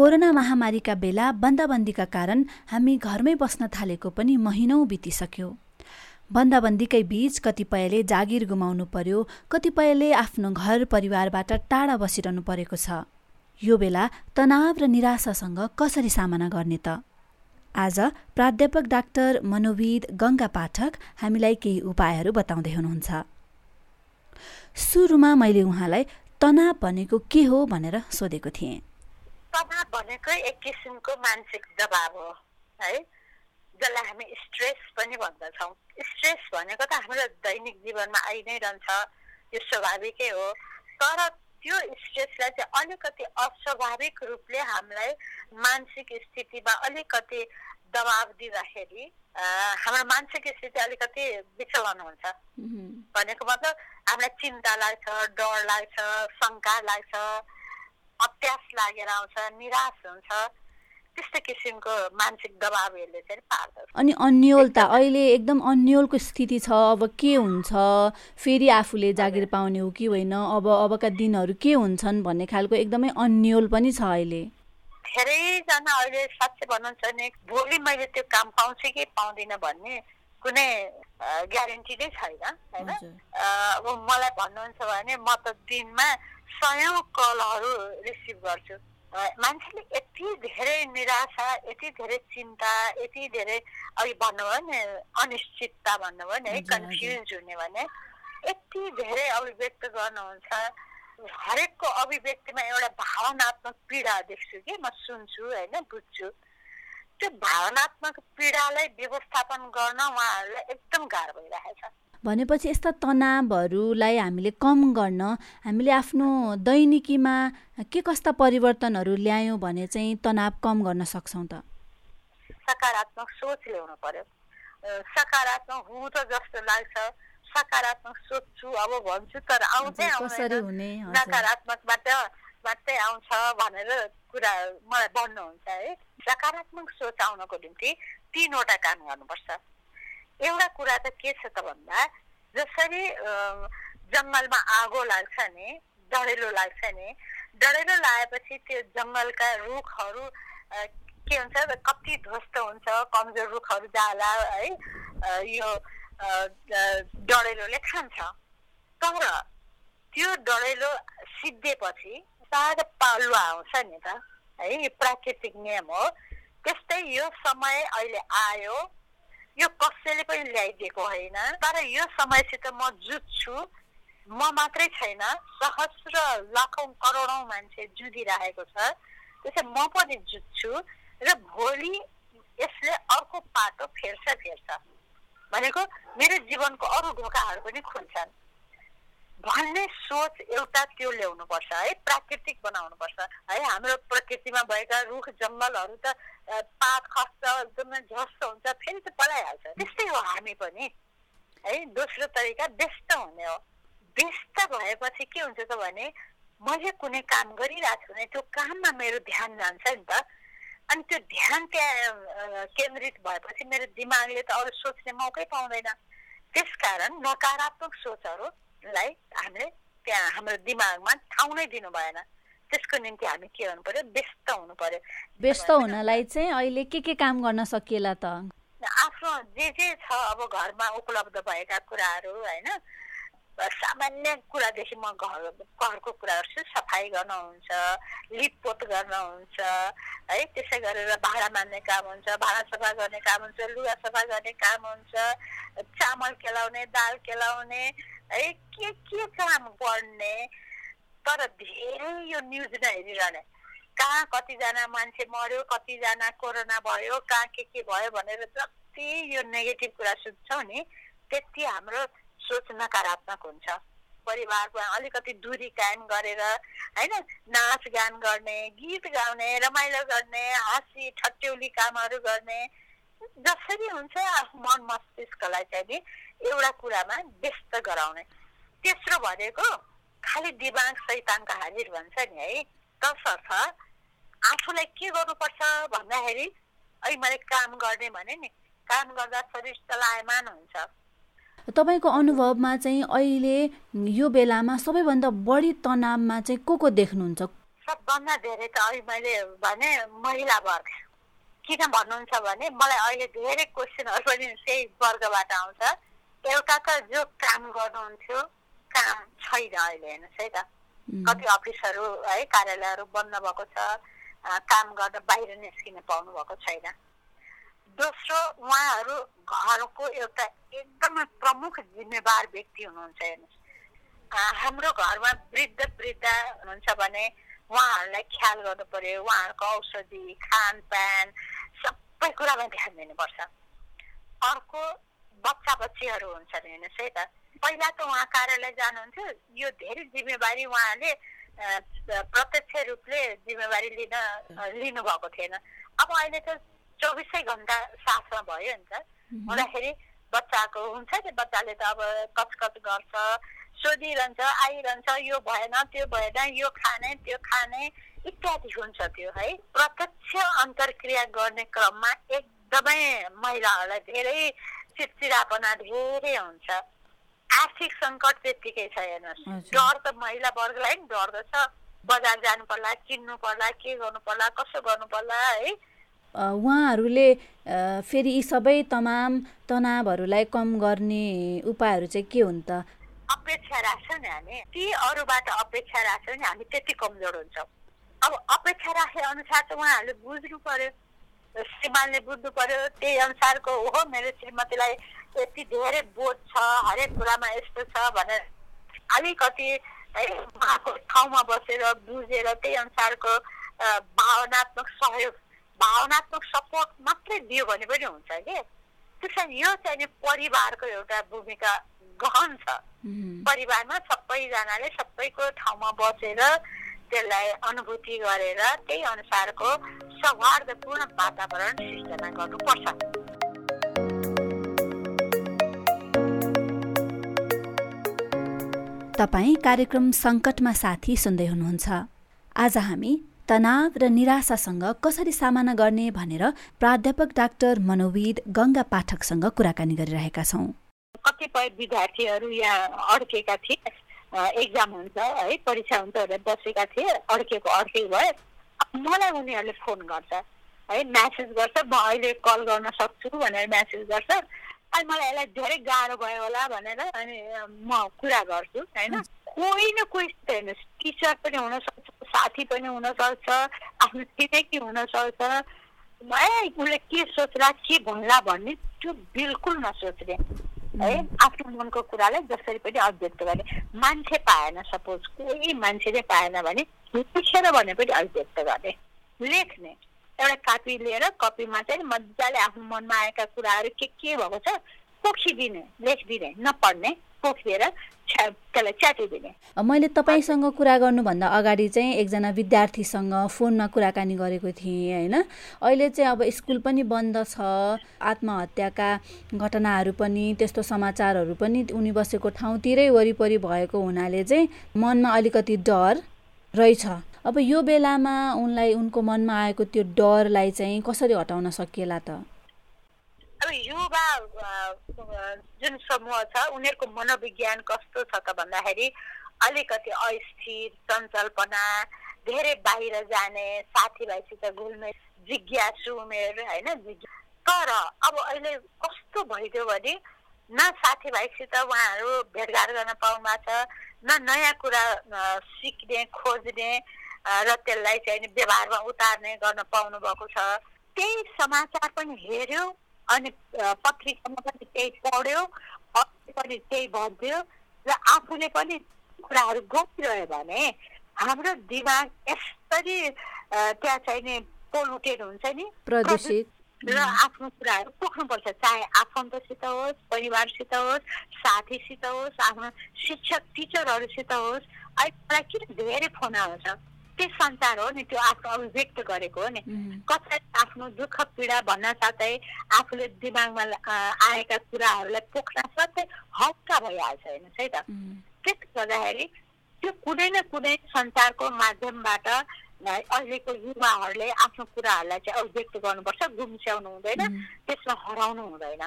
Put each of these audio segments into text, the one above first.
Corona महामारीका बेला बन्दाबन्दीका कारण हामी घरमै बस्न थालेको पनि महिनौ बितिसक्यो। बन्दाबन्दीकै बीच कतिपयले जागिर गुमाउनु पर्यो कतिपयले आफ्नो घर परिवारबाट टाढा बसिरहनु परेको छ। यो बेला तनाव र निराशासँग कसरी सामना गर्ने त? आज प्राध्यापक डाक्टर मनोविद गङ्गा पाठक हामीलाई केही उपायहरू बताउँदै हुनुहुन्छ। सुरुमा मैले उहाँलाई तनाव भनेको के हो भनेर सोधेको थिएँ। तनाव भनेकै एक किसिमको मानसिक दबाव हो है? जसलाई हामी स्ट्रेस पनि भन्दछौँ। स्ट्रेस भनेको त हाम्रो दैनिक जीवनमा आइ नै रहन्छ यो स्वाभाविकै हो। तर त्यो स्ट्रेसलाई चाहिँ अलिकति अस्वाभाविक रूपले हामीलाई मानसिक स्थितिमा अलिकति दबाब दिँदाखेरि हाम्रो मानसिक स्थिति अलिकति विचलन हुन्छ। भनेको मतलब हामीलाई चिन्ता लाग्छ डर लाग्छ शङ्का लाग्छ। अत्यास लागेर आउँछ निराश हुन्छ त्यस्तो किसिमको मानसिक दबावहरूले चाहिँ पार्दछ। अनि अन्यलता अहिले एकदम अन्यलको स्थिति छ अब के हुन्छ? फेरि आफूले जागिर पाउने हो कि होइन? अब अबका दिनहरू के हुन्छन् भन्ने खालको एकदमै अन्यल पनि छ अहिले। धेरैजना अहिले साँच्चै भन्नुहुन्छ भने भोलि मैले त्यो काम पाउँछु कि पाउँदिनँ भन्ने कुनै ग्यारेन्टी नै छैन होइन? अब मलाई भन्नुहुन्छ भने म त दिनमा सयौँ कलहरू रिसिभ गर्छु। मान्छेले यति धेरै निराशा यति धेरै चिन्ता यति धेरै अघि भन्नुभयो नि अनिश्चितता भन्नुभयो नि है कन्फ्युज हुने भने यति धेरै अभिव्यक्त गर्नुहुन्छ। हरेकको अभिव्यक्तिमा एउटा भावनात्मक पीडा देख्छु कि म सुन्छु होइन बुझ्छु। त्यो भावनात्मक पीडालाई व्यवस्थापन गर्न उहाँहरूलाई एकदम गाह्रो भइरहेछ। भनेपछि यस्ता तनावहरूलाई हामीले कम गर्न हामीले आफ्नो दैनिकीमा के कस्ता परिवर्तनहरू ल्यायौँ भने चाहिँ तनाव कम गर्न सक्छौँ त? सकारात्मक सोच ल्याउनु पर्यो। सकारात्मक हुँ त जस्तो लाग्छ। सकारात्मक सोच्छु अब भन्छु तर आउँदै नकारात्मकबाट मात्रै आउँछ भनेर कुरा मलाई भन्नुहुन्छ है। सकारात्मक सोच आउनको निम्ति तिनवटा काम गर्नुपर्छ। एउटा कुरा त के छ त भन्दा जसरी जङ्गलमा आगो लाग्छ नि डढेलो लाग्छ नि डढेलो लागेपछि त्यो जङ्गलका रुखहरू के हुन्छ कति ध्वस्त हुन्छ कमजोर रुखहरू जाला है यो डढेलोले खान्छ तर त्यो डढेलो सिद्धिएपछि ताजा पालुवा आउँछ नि त है यो प्राकृतिक नियम हो त्यस्तै यो समय अहिले आयो यो कसैले पनि ल्याइदिएको होइन। तर यो समयसित म जुझ्छु। म मात्रै छैन सहस्र लाखौँ करोडौँ मान्छे जुधिरहेको छ। त्यसै म पनि जुझ्छु र भोलि यसले अर्को पाटो फेर्छ फेर्छ। भनेको मेरो जीवनको अरू ढोकाहरू पनि खुल्छन्। भन्ने सोच एउटा त्यो ल्याउनुपर्छ है? प्राकृतिक बनाउनुपर्छ। है हाम्रो प्रकृतिमा भएका रुख जङ्गलहरू त पात खस्छ एकदमै झस्स हुन्छ फेरि त पलाइहाल्छ। त्यस्तै हो हामी पनि। है दोस्रो तरिका व्यस्त हुने हो। व्यस्त भएपछि के हुन्छ त भने मैले कुनै काम गरिरहेको छु भने त्यो काममा मेरो ध्यान जान्छ नि त। अनि त्यो ध्यान त्यहाँ केन्द्रित भएपछि मेरो दिमागले त अरू सोच्ने मौकै पाउँदैन। त्यसकारण नकारात्मक सोचहरू लाई हामीले त्यहाँ हाम्रो दिमागमा ठाउँ नै दिनु भएन। त्यसको निम्ति हामी के गर्नु पर्यो? व्यस्त हुनु पर्यो। व्यस्त हुनलाई चाहिँ अहिले के के काम गर्न सकिएला त? आफ्नो जे जे छ अब घरमा उपलब्ध भएका कुराहरू होइन? सामान्य कुरादेखि म घर घरको कुरा गर्छु सफाइ गर्न हुन्छ लिपपोत गर्न हुन्छ है त्यसै गरेर भाँडा मान्ने काम हुन्छ भाँडा सफा गर्ने काम हुन्छ लुगा सफा गर्ने काम हुन्छ चामल केलाउने दाल केलाउने है के के काम गर्ने तर धेरै यो न्युज नै हेरिरहने। कहाँ कतिजना मान्छे मऱ्यो कतिजना कोरोना भयो कहाँ के के भयो भनेर जति यो नेगेटिभ कुरा सुन्छौँ नि त्यति हाम्रो सोच नकारात्मक हुन्छ। परिवारमा अलिकति दूरी कायम गरेर होइन नाच गान गर्ने गीत गाउने रमाइलो गर्ने हाँसी ठट्यौली कामहरू गर्ने जसरी हुन्छ मन मस्तिष्कलाई चाहिँ नि एउटा कुरामा व्यस्त गराउने। तेस्रो भनेको खालि दिमाग सैतानका हाजिर भन्छ नि है। तसर्थ आफूलाई के गर्नुपर्छ भन्दाखेरि अहिले मैले काम गर्ने भने नि। काम गर्दा शरीर चलायमान हुन्छ। तपाईँको अनुभवमा चाहिँ अहिले यो बेलामा सबैभन्दा बढी तनावमा चाहिँ को को देख्नुहुन्छ? सबभन्दा धेरै त अहिले मैले भने महिला वर्ग। किन भन्नुहुन्छ भने मलाई अहिले धेरै क्वेसनहरू पनि त्यही वर्गबाट आउँछ। एउटा त जो काम गर्नुहुन्थ्यो काम छैन अहिले हेर्नुहोस् है त। कति अफिसहरू है कार्यालयहरू बन्द भएको छ काम गर्न बाहिर निस्किन पाउनु भएको छैन। दोस्रो उहाँहरू घरको एउटा एकदमै प्रमुख जिम्मेवार व्यक्ति हुनुहुन्छ हेर्नुहोस्। हाम्रो घरमा वृद्ध वृद्ध हुनुहुन्छ भने उहाँहरूलाई ख्याल गर्नु पर्यो उहाँहरूको औषधि खानपान सबै कुरामा ध्यान दिनुपर्छ। अर्को बच्चा बच्चीहरू हुन्छन् हेर्नुहोस् है त। पहिला त उहाँ कार्यालय जानुहुन्थ्यो। यो धेरै जिम्मेवारी उहाँले प्रत्यक्ष रूपले जिम्मेवारी लिन लिनुभएको थिएन। अब अहिले त चौबिसै घन्टा साथमा भयो नि त। हुँदाखेरि बच्चाको हुन्छ नि बच्चाले त अब कचकच गर्छ सोधिरहन्छ आइरहन्छ यो भएन त्यो भएन यो खाने त्यो खाने इत्यादि हुन्छ त्यो है। प्रत्यक्ष अन्तर्क्रिया गर्ने क्रममा एकदमै महिलाहरूलाई धेरै चिडचिडापना धेरै हुन्छ। आर्थिक सङ्कट त्यत्तिकै छ हेर्नुहोस्। डर त महिला वर्गलाई पनि डर छ। बजार जानु पर्ला किन्नु पर्ला के गर्नु पर्ला कसो गर्नु पर्ला है। उहाँहरूले फेरि यी सबै तमाम तनावहरूलाई कम गर्ने उपायहरू चाहिँ के हुन् त? अपेक्षा राख्छौँ नि हामी। ती अरूबाट अपेक्षा राख्छौँ नि हामी त्यति कमजोर हुन्छौँ। अब अपेक्षा राखे अनुसार त उहाँहरूले बुझ्नु पर्यो। श्रीमानले बुझ्नु पर्यो त्यही अनुसारको हो। मेरो श्रीमतीलाई यति धेरै बोध छ हरेक कुरामा यस्तो छ भनेर अलिकति है उहाँको ठाउँमा बसेर बुझेर त्यही अनुसारको भावनात्मक सहयोग भावनात्मक सपोर्ट मात्रै दियो भने पनि हुन्छ कि त्यसरी यो चाहिँ परिवारको एउटा भूमिका गहन छ। परिवारमा सबैजनाले सबैको ठाउँमा बसेर त्यसलाई अनुभूति गरेर त्यही अनुसारको सौहार्दपूर्ण वातावरण सिर्जना गर्नुपर्छ। तपाईँ कार्यक्रम सङ्कटमा साथी सुन्दै हुनुहुन्छ। आज हामी तनाव र निराशासँग कसरी सामना गर्ने भनेर प्राध्यापक डाक्टर मनोविद गङ्गा पाठकसँग कुराकानी गरिरहेका छौँ। कतिपय विद्यार्थीहरू यहाँ अड्केका थिए। एक्जाम हुन्छ है परीक्षा हुन्छ भनेर बसेका थिए। अड्केको अड्के भए मलाई उनीहरूले फोन गर्छ है म्यासेज गर्छ म अहिले कल गर्न सक्छु भनेर म्यासेज गर्छ। अनि मलाई यसलाई धेरै गाह्रो भयो होला भनेर अनि म कुरा गर्छु होइन। कोही न कोही हेर्नुहोस् टिचर पनि हुनसक्छ साथी पनि हुनसक्छ आफ्नो छिमेकी हुनसक्छ। ए उसले के सोच्ला के भन्ला भन्ने त्यो बिल्कुल नसोच्ने है आफ्नो मनको कुरालाई जसरी पनि अभिव्यक्त गर्ने मान्छे पाएन सपोज कोही मान्छे नै पाएन भने लेखेर भने पनि अभिव्यक्त गर्ने लेख्ने। एउटा कापी लिएर कपीमा चाहिँ मजाले आफ्नो मनमा आएका कुराहरू के के भएको छ पोखिदिने लेखिदिने नपढ्ने। त्यसलाई च्याटिदिने मैले तपाईँसँग कुरा गर्नुभन्दा अगाडि चाहिँ एकजना विद्यार्थीसँग फोनमा कुराकानी गरेको थिएँ होइन? अहिले चाहिँ अब स्कुल पनि बन्द छ आत्महत्याका घटनाहरू पनि त्यस्तो समाचारहरू पनि उनी बसेको ठाउँतिरै वरिपरि भएको हुनाले चाहिँ मनमा अलिकति डर रहेछ। अब यो बेलामा उनलाई उनको मनमा आएको त्यो डरलाई चाहिँ कसरी हटाउन सकिएला त? अब युवा जुन समूह छ उनीहरूको मनोविज्ञान कस्तो छ त भन्दाखेरि अलिकति अस्थिर चञ्चलपना धेरै बाहिर जाने साथीभाइसित घुल्ने जिज्ञासु उमेर होइन तर अब अहिले कस्तो भइदियो भने न साथीभाइसित उहाँहरू भेटघाट गर्न पाउनु छ न नयाँ कुरा सिक्ने खोज्ने र त्यसलाई चाहिँ व्यवहारमा उतार्ने गर्न पाउनु भएको छ त्यही समाचार पनि हेऱ्यो अनि पत्रिकामा पनि त्यही पढ्यो पनि त्यही भनिदियो र आफूले पनि कुराहरू गरिरह्यो भने हाम्रो दिमाग यसरी त्यहाँ चाहिँ नि पोलुटेड हुन्छ नि। प्रदूषित। र आफ्नो कुराहरू पोख्नुपर्छ चाहे आफन्तसित होस् परिवारसित होस् साथीसित होस् आफ्नो शिक्षक टिचरहरूसित होस् अहिले किन धेरै फोन आउँछ त्यो सञ्चार हो नि त्यो आफ्नो अभिव्यक्त गरेको हो नि। कसैले आफ्नो दुःख पीडा भन्न साथै आफूले दिमागमा आएका कुराहरूलाई पोख्न साथै हल्का भइहाल्छ हेर्नुहोस् है त? त्यसले गर्दाखेरि त्यो कुनै न कुनै सञ्चारको माध्यमबाट अहिलेको युवाहरूले आफ्नो कुराहरूलाई चाहिँ अभिव्यक्त गर्नुपर्छ गुम्स्याउनु हुँदैन त्यसमा हराउनु हुँदैन।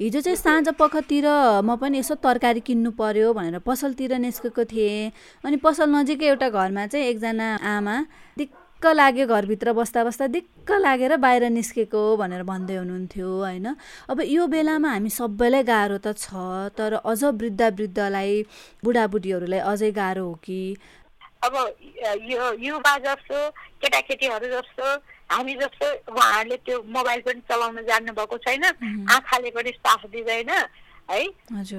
हिजो चाहिँ साँझ पखतिर म पनि यसो तरकारी किन्नु पर्यो भनेर पसलतिर निस्केको थिएँ। अनि पसल नजिकै एउटा घरमा चाहिँ एकजना आमा दिक्क लाग्यो घरभित्र बस्दा बस्दा दिक्क लागेर बाहिर निस्केको भनेर भन्दै हुनुहुन्थ्यो होइन। अब यो बेलामा हामी सबैलाई गाह्रो त छ तर अझ वृद्ध वृद्धलाई बुढाबुढीहरूलाई अझै गाह्रो हो कि? अब यो युवा जस्तो केटाकेटीहरू जस्तो हामी जस्तो उहाँहरूले त्यो मोबाइल पनि चलाउन जान्नुभएको छैन। आँखाले पनि साथ दिँदैन है?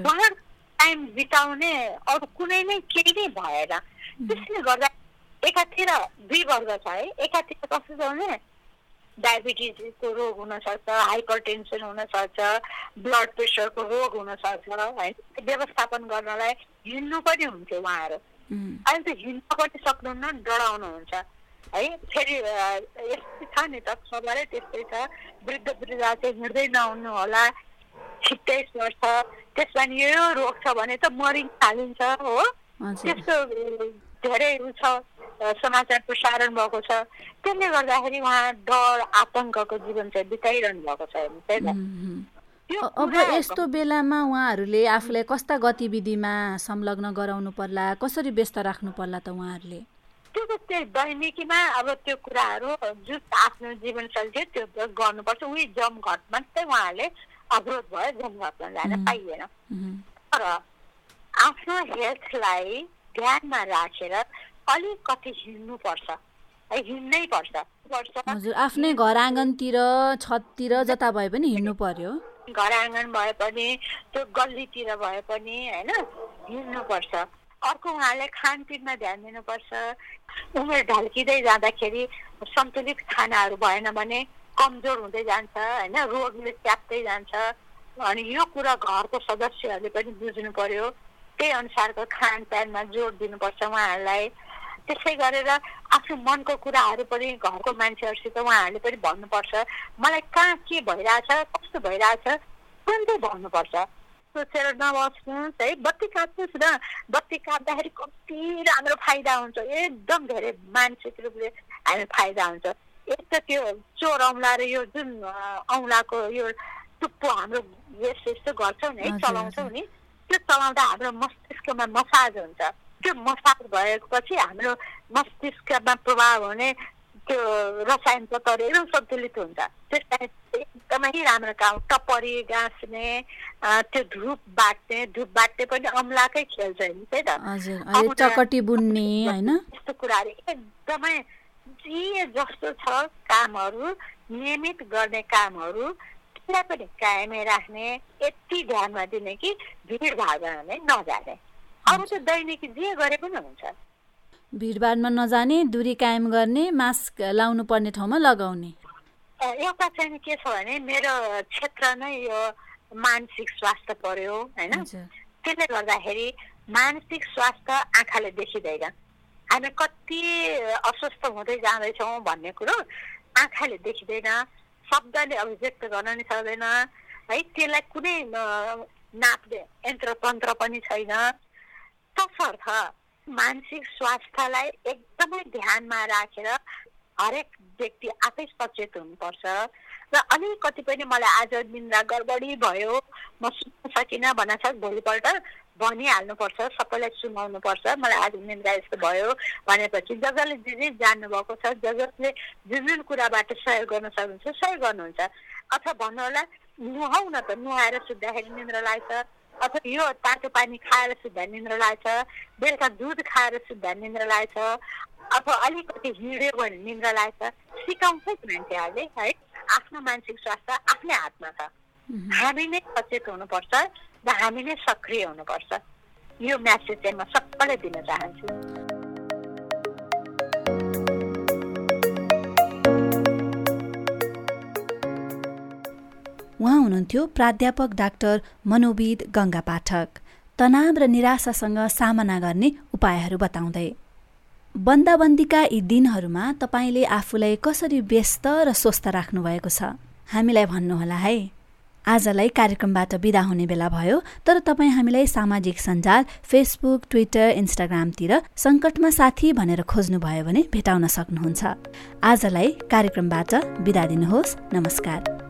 उहाँ टाइम बिताउने अरू कुनै नै केही नै भएन। त्यसले गर्दा एकातिर दुई वर्ग छ है? एकातिर कस्तो छ भने डायबिटिजको रोग हुनसक्छ हाइपर टेन्सन हुनसक्छ ब्लड प्रेसरको रोग हुनसक्छ है? व्यवस्थापन गर्नलाई हिँड्नु पनि हुन्थ्यो उहाँहरू। अहिले त हिँड्न पनि सक्नुहुन्न डराउनुहुन्छ। है फेरि यस्तै छ नि त सबैलाई त्यस्तै छ। वृद्ध वृद्ध चाहिँ हिँड्दै नहुनु होला। छिट्टै सर्छ। त्यसमा यो रोग छ भने त मरिन थालिन्छ हो। त्यस्तो धेरै उ छ समाचार प्रसारण भएको छ। त्यसले गर्दाखेरि उहाँ डर आतङ्कको जीवन चाहिँ बिताइरहनु भएको छ। त्यही त। अब यस्तो बेलामा उहाँहरूले आफूलाई कस्ता गतिविधिमा संलग्न गराउनु पर्ला कसरी व्यस्त राख्नु पर्ला त उहाँहरूले? त्यो दैनिकीमा अब त्यो कुराहरू जुन आफ्नो जीवनशैली थियो त्यो गर्नुपर्छ। उही जमघट मात्रै उहाँहरूले अवरोध भयो जमघटमा जान पाइएन। तर आफ्नो हेल्थलाई ध्यानमा राखेर अलिकति हिँड्नुपर्छ। है हिँड्नै पर्छ। हजुर आफ्नै घर आँगनतिर छततिर जता भए पनि हिँड्नु पर्यो। घर आँगन भए पनि त्यो गल्लीतिर भए पनि होइन हिँड्नुपर्छ। अर्को उहाँले खानपिनमा ध्यान दिनुपर्छ। उमेर ढल्किँदै जाँदाखेरि सन्तुलित खानाहरू भएन भने कमजोर हुँदै जान्छ होइन रोगले च्याप्दै जान्छ। अनि यो कुरा घरको सदस्यहरूले पनि बुझ्नु पर्यो। त्यही अनुसारको खानपानमा जोड दिनुपर्छ उहाँहरूलाई। त्यसै गरेर आफ्नो मनको कुराहरू पनि घरको मान्छेहरूसित उहाँहरूले पनि भन्नुपर्छ। मलाई कहाँ के भइरहेछ कस्तो भइरहेछ तुरन्तै भन्नुपर्छ? सोचेर नबस्नुहोस् है। बत्ती काट्नुहोस् न। बत्ती काट्दाखेरि कति राम्रो फाइदा हुन्छ। एकदम धेरै मानसिक रूपले हामी फाइदा हुन्छ। एक त त्यो चोर औँला र यो जुन औँलाको यो टुप्पो हाम्रो यस्तो यस्तो गर्छौँ नि है चलाउँछौँ नि त्यो चलाउँदा हाम्रो मस्तिष्कमा मसाज हुन्छ। त्यो मसाज भएपछि हाम्रो मस्तिष्कमा प्रभाव हुने त्यो रसायन एकदम सन्तुलित हुन्छ। त्यस कारण एकदमै राम्रो काम टपरी गाँस्ने त्यो धुप बाट्ने धुप बाट्ने पनि अम्लाकै खेल छ नि त्यही त। चकटी बुन्ने होइन? यस्तो कुराहरू एकदमै जे जस्तो छ कामहरू नियमित गर्ने कामहरू त्यसलाई पनि कायमै राख्ने यति ध्यानमा दिने कि भिडभाडमा नै नजाने। अरू त दैनिक जे गरे पनि हुन्छ। भिडभाडमा नजाने दुरी कायम गर्ने मास्क लाउनु पर्ने ठाउँमा लगाउने। एउटा चाहिँ के छ भने मेरो क्षेत्र नै यो मानसिक स्वास्थ्य पर्यो होइन? त्यसले गर्दाखेरि मानसिक स्वास्थ्य आँखाले देखिँदैन। हामी कति अस्वस्थ हुँदै जाँदैछौँ भन्ने कुरो आँखाले देखिँदैन शब्दले अभिव्यक्त गर्न नि सक्दैन है? त्यसलाई कुनै नाप्ने यन्त्र तन्त्र पनि छैन। तसर्थ मानसिक स्वास्थ्यलाई एकदमै ध्यानमा राखेर हरेक व्यक्ति आफै सचेत हुनुपर्छ। र अलिकति पनि मलाई आज निन्द्रा गडबडी भयो म सुन्न सकिनँ भन्न छ भोलिपल्ट भनिहाल्नुपर्छ सबैलाई सुनाउनुपर्छ मलाई आज निन्द्रा यस्तो भयो भनेपछि जसले जे जे जान्नुभएको छ जसले जुन जुन कुराबाट सहयोग गर्न सक्नुहुन्छ सहयोग गर्नुहुन्छ। अथवा भन्नु होला नुहाउ न त नुहाएर सुत्दाखेरि निन्द्रा लाग्छ। अथवा यो तातो पानी खाएर सुत्दा निन्द्रा लाग्छ। बेलुका दुध खाएर सुत्दा निन्द्रा लाग्छ। अथवा अलिकति हिँड्यो भने निन्द्रा लाग्छ। सिकाउँछ मान्छेहरूले है? आफ्नो मानसिक स्वास्थ्य आफ्नै हातमा छ। हामी नै सचेत हुनुपर्छ र हामी नै सक्रिय हुनुपर्छ। यो म्यासेज चाहिँ म सबैलाई दिन चाहन्छु। उहाँ हुनुहुन्थ्यो प्राध्यापक डाक्टर मनोविद गङ्गा पाठक तनाव र निराशासँग सामना गर्ने उपायहरू बताउँदै। बन्दाबन्दीका यी दिनहरूमा तपाईँले आफूलाई कसरी व्यस्त र स्वस्थ राख्नुभएको छ? हामीलाई भन्नुहोला है। आजलाई कार्यक्रमबाट बिदा हुने बेला भयो तर तपाईँ हामीलाई सामाजिक सञ्जाल फेसबुक ट्विटर इन्स्टाग्रामतिर सङ्कटमा साथी भनेर खोज्नुभयो भने भेटाउन सक्नुहुन्छ। आजलाई कार्यक्रमबाट बिदा दिनुहोस्। नमस्कार।